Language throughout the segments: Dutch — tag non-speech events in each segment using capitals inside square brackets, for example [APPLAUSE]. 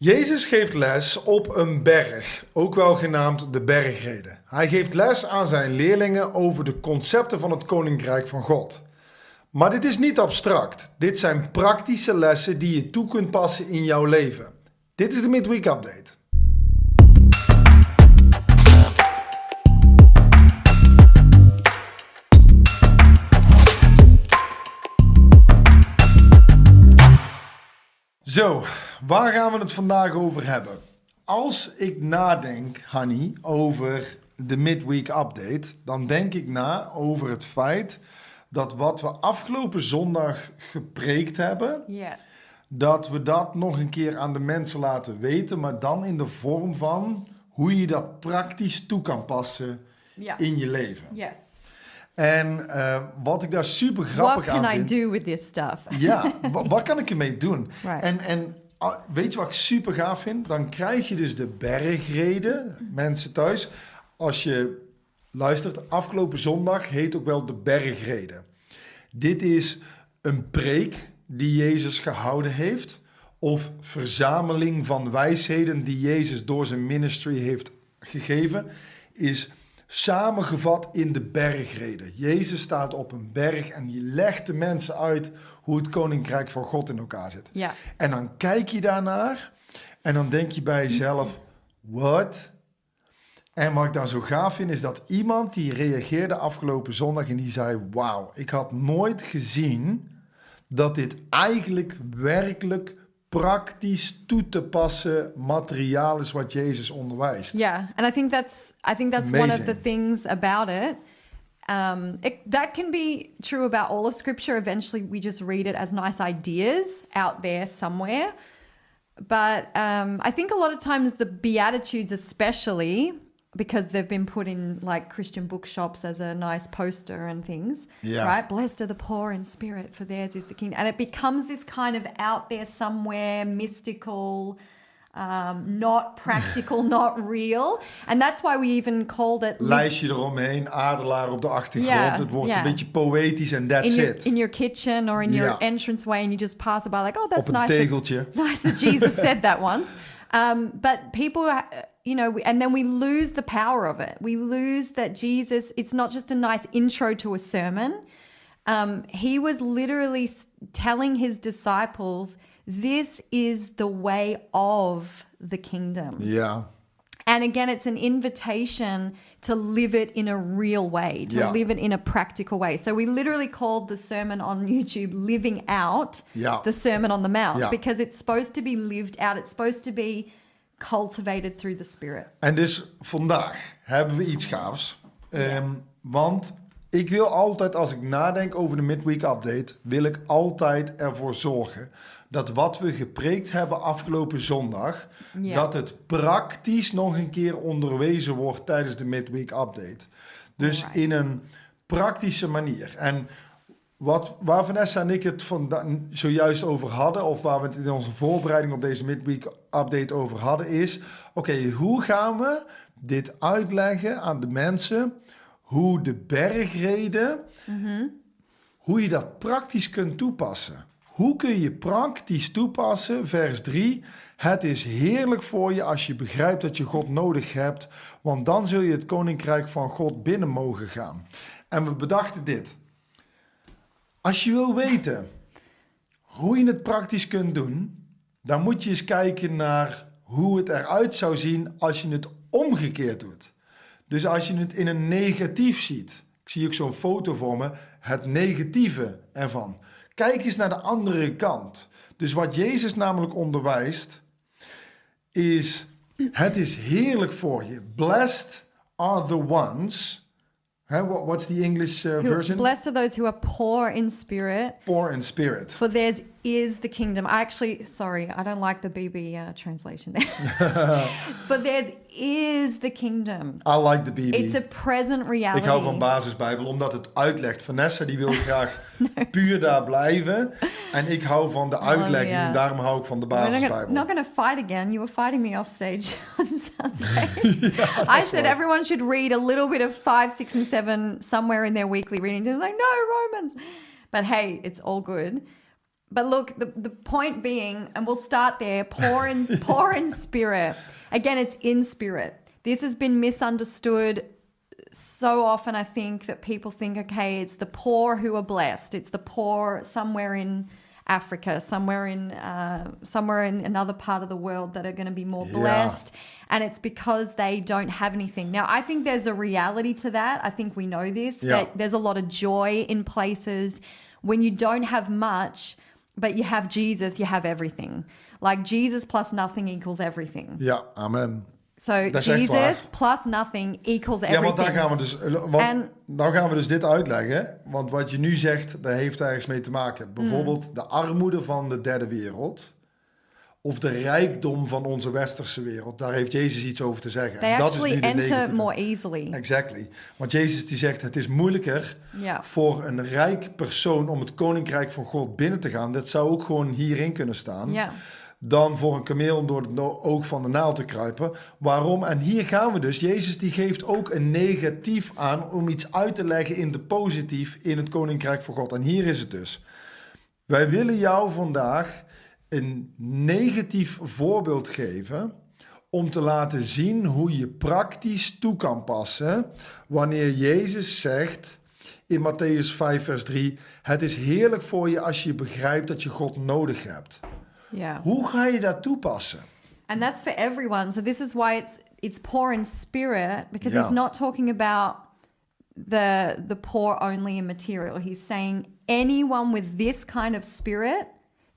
Jezus geeft les op een berg, ook wel genaamd de bergreden. Hij geeft les aan zijn leerlingen over de concepten van het koninkrijk van God. Maar dit is niet abstract. Dit zijn praktische lessen die je toe kunt passen in jouw leven. Dit is de Midweek Update. Zo, waar gaan we het vandaag over hebben? Als ik nadenk, Hanny, over de midweek update, dan denk ik na over het feit dat wat we afgelopen zondag gepreekt hebben, Yes. dat we dat nog een keer aan de mensen laten weten, maar dan in de vorm van hoe je dat praktisch toe kan passen Yeah. in je leven. Yes. En eh, wat ik daar super What grappig can aan I vind... do with this stuff? Ja, [LAUGHS] wa- wat kan ik ermee doen? Right. En, en weet je wat ik super gaaf vind? Dan krijg je dus de bergreden, mensen thuis. Als je luistert, afgelopen zondag heet ook wel de bergreden. Dit is een preek die Jezus gehouden heeft. Of verzameling van wijsheden die Jezus door zijn ministry heeft gegeven. Is samengevat in de bergreden. Jezus staat op een berg en die legt de mensen uit hoe het koninkrijk van God in elkaar zit. Ja. En dan kijk je daarnaar en dan denk je bij jezelf, wat? En wat ik dan zo gaaf vind, is dat iemand die reageerde afgelopen zondag en die zei, wauw, ik had nooit gezien dat dit eigenlijk werkelijk praktisch toe te passen materiaal is wat Jezus onderwijst. Yeah, and I think that's I think that's one of the things about it. Um, it. That can be true about all of Scripture. Eventually, we just read it as nice ideas out there somewhere. But um, I think a lot of times the Beatitudes, especially because they've been put in like Christian bookshops as a nice poster and things, Yeah. right? Blessed are the poor in spirit, for theirs is the kingdom. And it becomes this kind of out there somewhere mystical, um, not practical, [LAUGHS] not real. And that's why we even called it Lijstje eromheen, adelaar op de achtergrond. Ja, het wordt ja. een beetje poëtisch en that's in your, it. in your kitchen or in your Ja. entranceway, and you just pass it by like, oh, that's op een nice. that- [LAUGHS] nice that Jesus said that once. Um, but people, uh, you know, we- and then we lose the power of it. We lose that Jesus, it's not just a nice intro to a sermon. Um, he was literally telling his disciples, this is the way of the kingdom. Yeah. And again, it's an invitation to live it in a real way, to Yeah. live it in a practical way. So we literally called the sermon on YouTube Living Out Yeah. the Sermon on the Mount Yeah. because it's supposed to be lived out. It's supposed to be cultivated through the Spirit. En dus vandaag hebben we iets gaafs. Ehm, want ik wil altijd, als ik nadenk over de midweek update, wil ik altijd ervoor zorgen dat wat we gepreekt hebben afgelopen zondag, dat het praktisch nog een keer onderwezen wordt tijdens de midweek update. Dus in een praktische manier. En wat, waar Vanessa en ik het zojuist over hadden, of waar we het in onze voorbereiding op deze midweek update over hadden, is: oké, hoe gaan we dit uitleggen aan de mensen? Hoe de bergreden, hoe je dat praktisch kunt toepassen. Hoe kun je praktisch toepassen? Vers 3. Het is heerlijk voor je als je begrijpt dat je God nodig hebt, want dan zul je het koninkrijk van God binnen mogen gaan. En we bedachten dit. Als je wil weten hoe je het praktisch kunt doen, dan moet je eens kijken naar hoe het eruit zou zien als je het omgekeerd doet. Dus als je het in een negatief ziet. Ik zie ook zo'n foto voor me, het negatieve ervan. Kijk eens naar de andere kant. Dus wat Jezus namelijk onderwijst, is: het is heerlijk voor je. Blessed are the ones. Hè, what- what's the English uh, Who- version? Blessed are those who are poor in spirit, Poor in spirit. for theirs is the kingdom. I actually, sorry, I don't like the BB uh, translation there. [LAUGHS] for theirs is the kingdom. I like the BB. It's a present reality. Ik hou van basisbijbel omdat het uitlegt. Vanessa die wil graag [LAUGHS] puur daar blijven. En ik hou van de uitlegging. ja. Daarom hou ik van de not gonna, not going to fight again. You were fighting me off stage [LAUGHS] on Sunday. I said right. everyone should read a little bit of five, six, and seven somewhere in their weekly reading. They're like, no, Romans. But hey, it's all good. But look, the, the point being, and we'll start there poor in, [LAUGHS] poor in spirit. Again, it's in spirit. This has been misunderstood so often. I think that people think, okay, it's the poor who are blessed. It's the poor somewhere in Africa, somewhere in uh, somewhere in another part of the world that are going to be more Yeah. blessed, and it's because they don't have anything. Now, I think there's a reality to that. I think we know this Yeah. that there's a lot of joy in places when you don't have much, but you have Jesus, you have everything. Like Jesus plus nothing equals everything. Ja, amen. So Dat Jesus plus nothing equals Ja, everything. want daar gaan we dus. Want, En- nou gaan we dus dit uitleggen. Want wat je nu zegt, daar heeft ergens mee te maken. Bijvoorbeeld de armoede van de derde wereld. Of de rijkdom van onze westerse wereld. Daar heeft Jezus iets over te zeggen. They En dat is actually nu de enter more easily. Exactly. Want Jezus die zegt, het is moeilijker voor een rijk persoon om het koninkrijk van God binnen te gaan. Dat zou ook gewoon hierin kunnen staan. Dan voor een kameel om door het oog van de naald te kruipen. Waarom? En hier gaan we dus. Jezus die geeft ook een negatief aan om iets uit te leggen in de positief in het koninkrijk van God. En hier is het dus. Wij willen jou vandaag een negatief voorbeeld geven om te laten zien hoe je praktisch toe kan passen wanneer Jezus zegt in Matthäus 5 vers 3: Het is heerlijk voor je als je begrijpt dat je God nodig hebt. Yeah. Hoe ga je dat toepassen? And that's for everyone. So this is why it's it's poor in spirit because Yeah. he's not talking about the the poor only in material. He's saying anyone with this kind of spirit,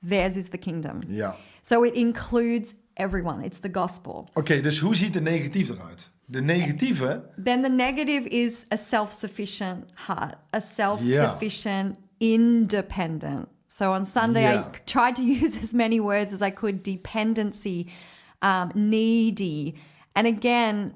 theirs is the kingdom. Ja. So it includes everyone. It's the gospel. Oké, dus hoe ziet de negatief eruit? De negatieve, Then the negative is a self-sufficient heart, a self-sufficient, independent. So on Sunday, Yeah. I tried to [LAUGHS] use as many words as I could: dependency, um, needy, and again.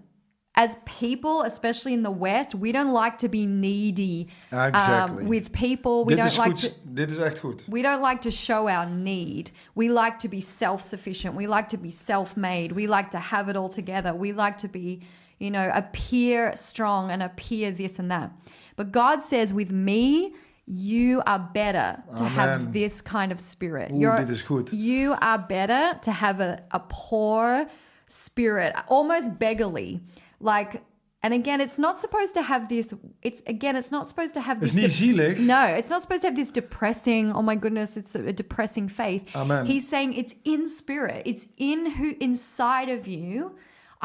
As people, especially in the West, we don't like to be needy Exactly. um, with people. We dit don't like goed, to. dit is echt goed. We don't like to show our need. We like to be self sufficient. We like to be self made. We like to have it all together. We like to be, you know, appear strong and appear this and that. But God says, with me, you are better to Amen. have this kind of spirit. Oeh, dit is goed. You are better to have a, a poor spirit, almost beggarly. Like, and again, it's not supposed to have this. It's again, it's not supposed to have this. is niet zielig. No, it's not supposed to have this depressing, oh my goodness, it's a, a depressing faith. Amen. He's saying it's in spirit. It's in who inside of you.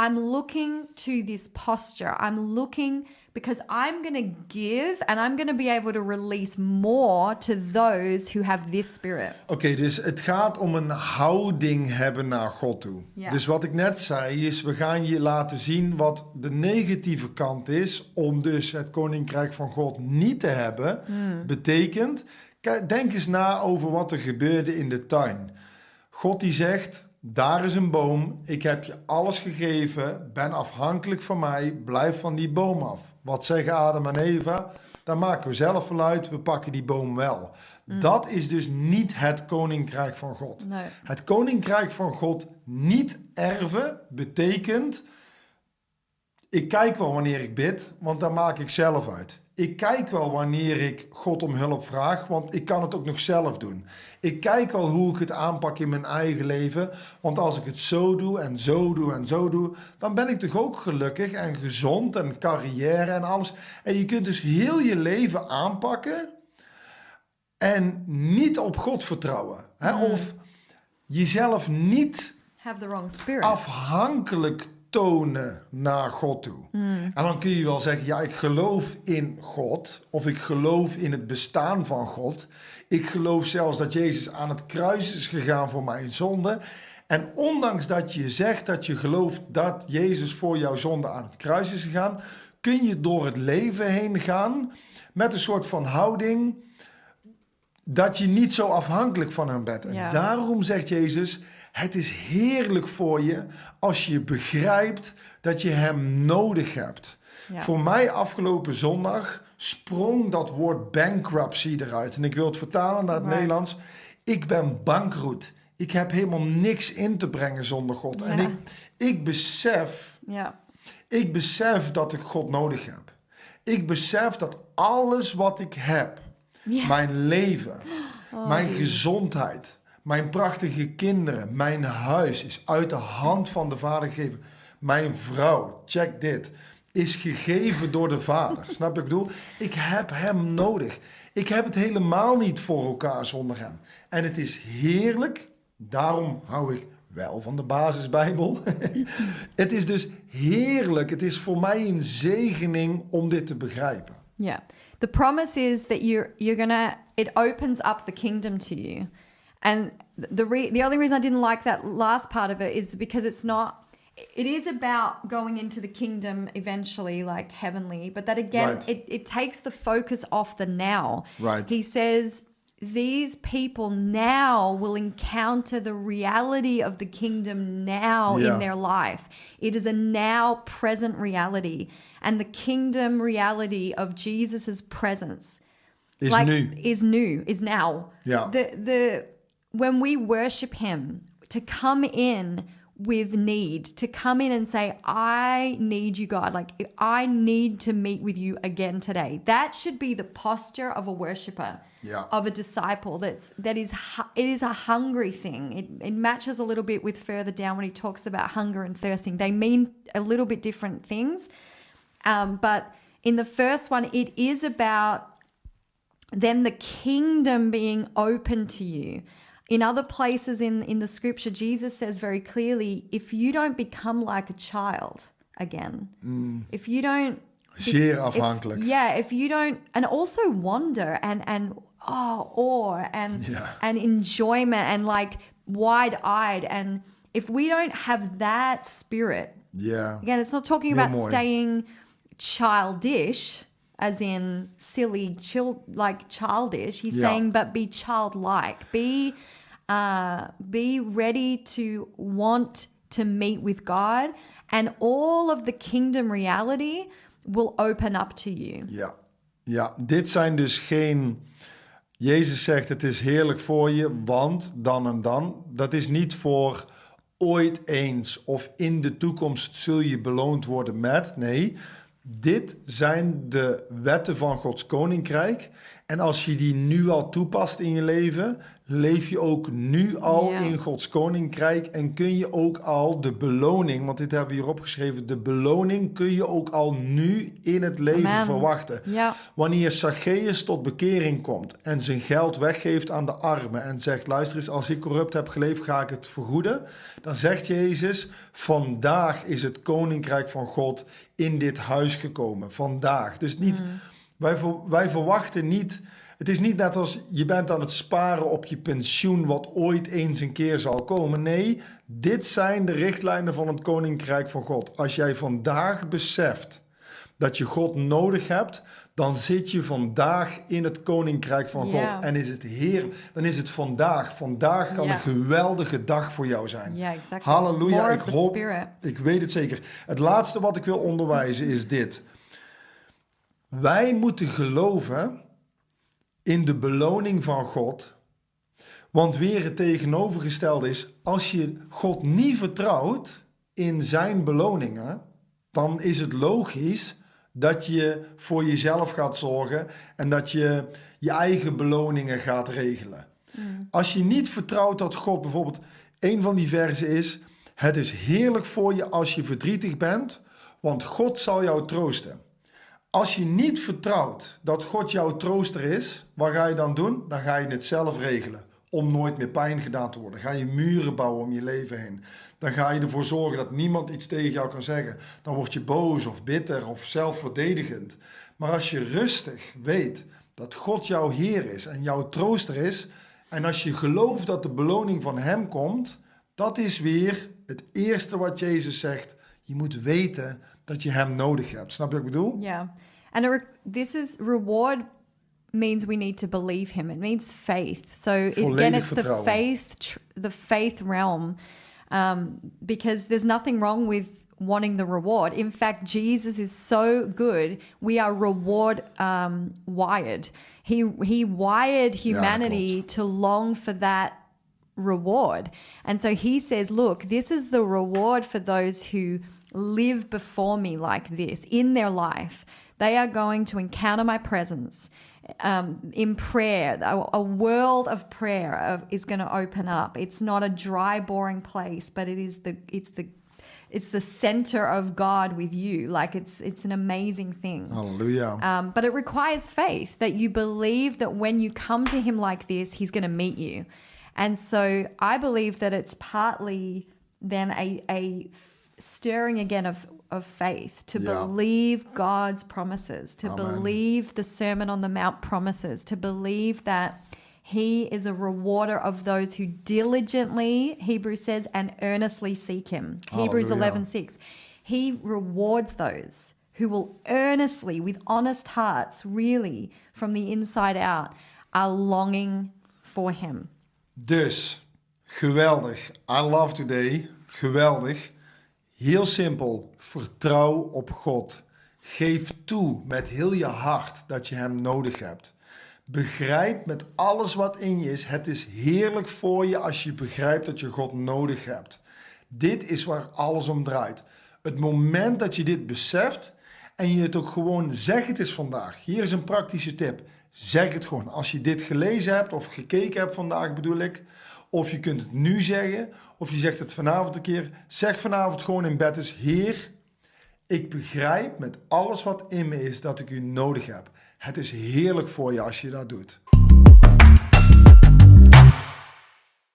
I'm looking to this posture. I'm looking because I'm going to give and I'm going to be able to release more to those who have this spirit. Oké, dus het gaat om een houding hebben naar God toe. Dus wat ik net zei is, we gaan je laten zien wat de negatieve kant is om dus het koninkrijk van God niet te hebben. Betekent, kijk, denk eens na over wat er gebeurde in de tuin. God die zegt, daar is een boom, ik heb je alles gegeven, ben afhankelijk van mij, blijf van die boom af. Wat zeggen Adam en Eva? Daar maken we zelf wel uit, we pakken die boom wel. Dat is dus niet het koninkrijk van God. Nee. Het koninkrijk van God niet erven betekent, ik kijk wel wanneer ik bid, want daar maak ik zelf uit. Ik kijk wel wanneer ik God om hulp vraag, want ik kan het ook nog zelf doen. Ik kijk wel hoe ik het aanpak in mijn eigen leven, want als ik het zo doe en zo doe en zo doe, dan ben ik toch ook gelukkig en gezond en carrière en alles. En je kunt dus heel je leven aanpakken en niet op God vertrouwen. Hè? Of jezelf niet Have the wrong spirit. afhankelijk tonen naar God toe. En dan kun je wel zeggen, ja, ik geloof in God, of ik geloof in het bestaan van God. Ik geloof zelfs dat Jezus aan het kruis is gegaan voor mijn zonde. En ondanks dat je zegt dat je gelooft dat Jezus voor jouw zonde aan het kruis is gegaan, kun je door het leven heen gaan met een soort van houding dat je niet zo afhankelijk van hem bent. En Ja. daarom zegt Jezus, het is heerlijk voor je als je begrijpt dat je hem nodig hebt. Ja. Voor mij afgelopen zondag sprong dat woord bankruptcy eruit. En ik wil het vertalen naar het. Nederlands. Ik ben bankroet. Ik heb helemaal niks in te brengen zonder God. En ik, ik besef ja. ik besef dat ik God nodig heb. Ik besef dat alles wat ik heb, mijn leven, [GASPS] mijn gezondheid, mijn prachtige kinderen, mijn huis is uit de hand van de Vader gegeven. Mijn vrouw, check dit, is gegeven door de Vader. [LAUGHS] Snap je ik bedoel? Ik heb Hem nodig. Ik heb het helemaal niet voor elkaar zonder Hem. En het is heerlijk, daarom hou ik wel van de basisbijbel. [LAUGHS] het is dus heerlijk. Het is voor mij een zegening om dit te begrijpen. Yeah. The promise is that you're you're gonna it opens up the kingdom to you. And the re- the only reason I didn't like that last part of it is because it's not it is about going into the kingdom eventually like heavenly but that again Right. it, it takes the focus off the now Right. he says these people now will encounter the reality of the kingdom now Yeah. in their life. It is a now present reality. And the kingdom reality of Jesus' presence Is like, nu. is new, is now. Yeah. The the when we worship him, to come in with need, to come in and say, I need you, God. Like I need to meet with you again today. That should be the posture of a worshiper, Yeah. of a disciple. That's that is, it is a hungry thing. It it matches a little bit with further down when he talks about hunger and thirsting. They mean a little bit different things. Um, but in the first one, it is about then the kingdom being open to you. In other places in, in the scripture, Jesus says very clearly if you don't become like a child again, mm. if you don't. Zeer if- yeah, if you don't. And also wonder and, and oh, awe and, Yeah. and enjoyment and like wide eyed. And if we don't have that spirit, Yeah. Again, it's not talking Heel about mooi. staying childish, as in silly, child like childish. He's Yeah. saying, but be childlike. Be, uh, be ready to want to meet with God, and all of the kingdom reality will open up to you. Ja. ja, dit zijn dus geen. Jezus zegt: Het is heerlijk voor je, want dan en dan. Dat is niet voor ooit eens of in de toekomst zul je beloond worden met. Nee, dit zijn de wetten van Gods koninkrijk. En als je die nu al toepast in je leven, leef je ook nu al Ja. in Gods koninkrijk en kun je ook al de beloning, want dit hebben we hier opgeschreven, de beloning kun je ook al nu in het leven Amen. verwachten. Ja. Wanneer Zacchaeus tot bekering komt en zijn geld weggeeft aan de armen en zegt: Luister eens, als ik corrupt heb geleefd, ga ik het vergoeden. Dan zegt Jezus: Vandaag is het koninkrijk van God in dit huis gekomen. Vandaag. Dus niet, wij, wij verwachten niet. Het is niet net als je bent aan het sparen op je pensioen, wat ooit eens een keer zal komen. Nee, dit zijn de richtlijnen van het koninkrijk van God. Als jij vandaag beseft dat je God nodig hebt, dan zit je vandaag in het koninkrijk van Ja. God. En is het Heer, dan is het vandaag. Vandaag kan Ja. een geweldige dag voor jou zijn. Exactly. Halleluja, More ik hoop, ik weet het zeker. Het laatste wat ik wil onderwijzen is dit. Wij moeten geloven in de beloning van God. Want weer het tegenovergestelde is, als je God niet vertrouwt in zijn beloningen, dan is het logisch dat je voor jezelf gaat zorgen en dat je je eigen beloningen gaat regelen. Als je niet vertrouwt dat God bijvoorbeeld, een van die versen is, het is heerlijk voor je als je verdrietig bent, want God zal jou troosten. Als je niet vertrouwt dat God jouw trooster is, wat ga je dan doen? Dan ga je het zelf regelen om nooit meer pijn gedaan te worden. Ga je muren bouwen om je leven heen. Dan ga je ervoor zorgen dat niemand iets tegen jou kan zeggen. Dan word je boos of bitter of zelfverdedigend. Maar als je rustig weet dat God jouw Heer is en jouw trooster is, en als je gelooft dat de beloning van Hem komt, dat is weer het eerste wat Jezus zegt. Je moet weten dat je Hem nodig hebt. Snap je wat ik bedoel? Yeah. And this is reward means we need to believe him. It means faith. So it, again, Volledig it's the faith, the faith realm, um, because there's nothing wrong with wanting the reward. In fact, Jesus is so good. We are reward um, wired. He he wired humanity to long for that reward. And so he says, Look, this is the reward for those who live before me like this in their life. They are going to encounter my presence. um, in prayer, a, a world of prayer of, is going to open up. It's not a dry, boring place, but it is the it's the it's the center of God with you. Like it's it's an amazing thing. Halleluja. Um, but it requires faith that you believe that when you come to Him like this, He's going to meet you. And so I believe that it's partly then a, a stirring again of, of faith to Yeah. believe God's promises, to Amen. believe the Sermon on the Mount promises, to believe that He is a rewarder of those who diligently, Hebrews says, and earnestly seek Him. Hebrews Hallelujah. eleven six. He rewards those who will earnestly, with honest hearts, really from the inside out, are longing for Him. Dus, geweldig. I love today. Geweldig. Heel simpel. Vertrouw op God. Geef toe met heel je hart dat je Hem nodig hebt. Begrijp met alles wat in je is. Het is heerlijk voor je als je begrijpt dat je God nodig hebt. Dit is waar alles om draait. Het moment dat je dit beseft en je het ook gewoon zegt, het is vandaag. Hier is een praktische tip. Zeg het gewoon. Als je dit gelezen hebt of gekeken hebt vandaag bedoel ik. Of je kunt het nu zeggen. Of je zegt het vanavond een keer. Zeg vanavond gewoon in bed dus. Heer, ik begrijp met alles wat in me is dat ik u nodig heb. Het is heerlijk voor je als je dat doet.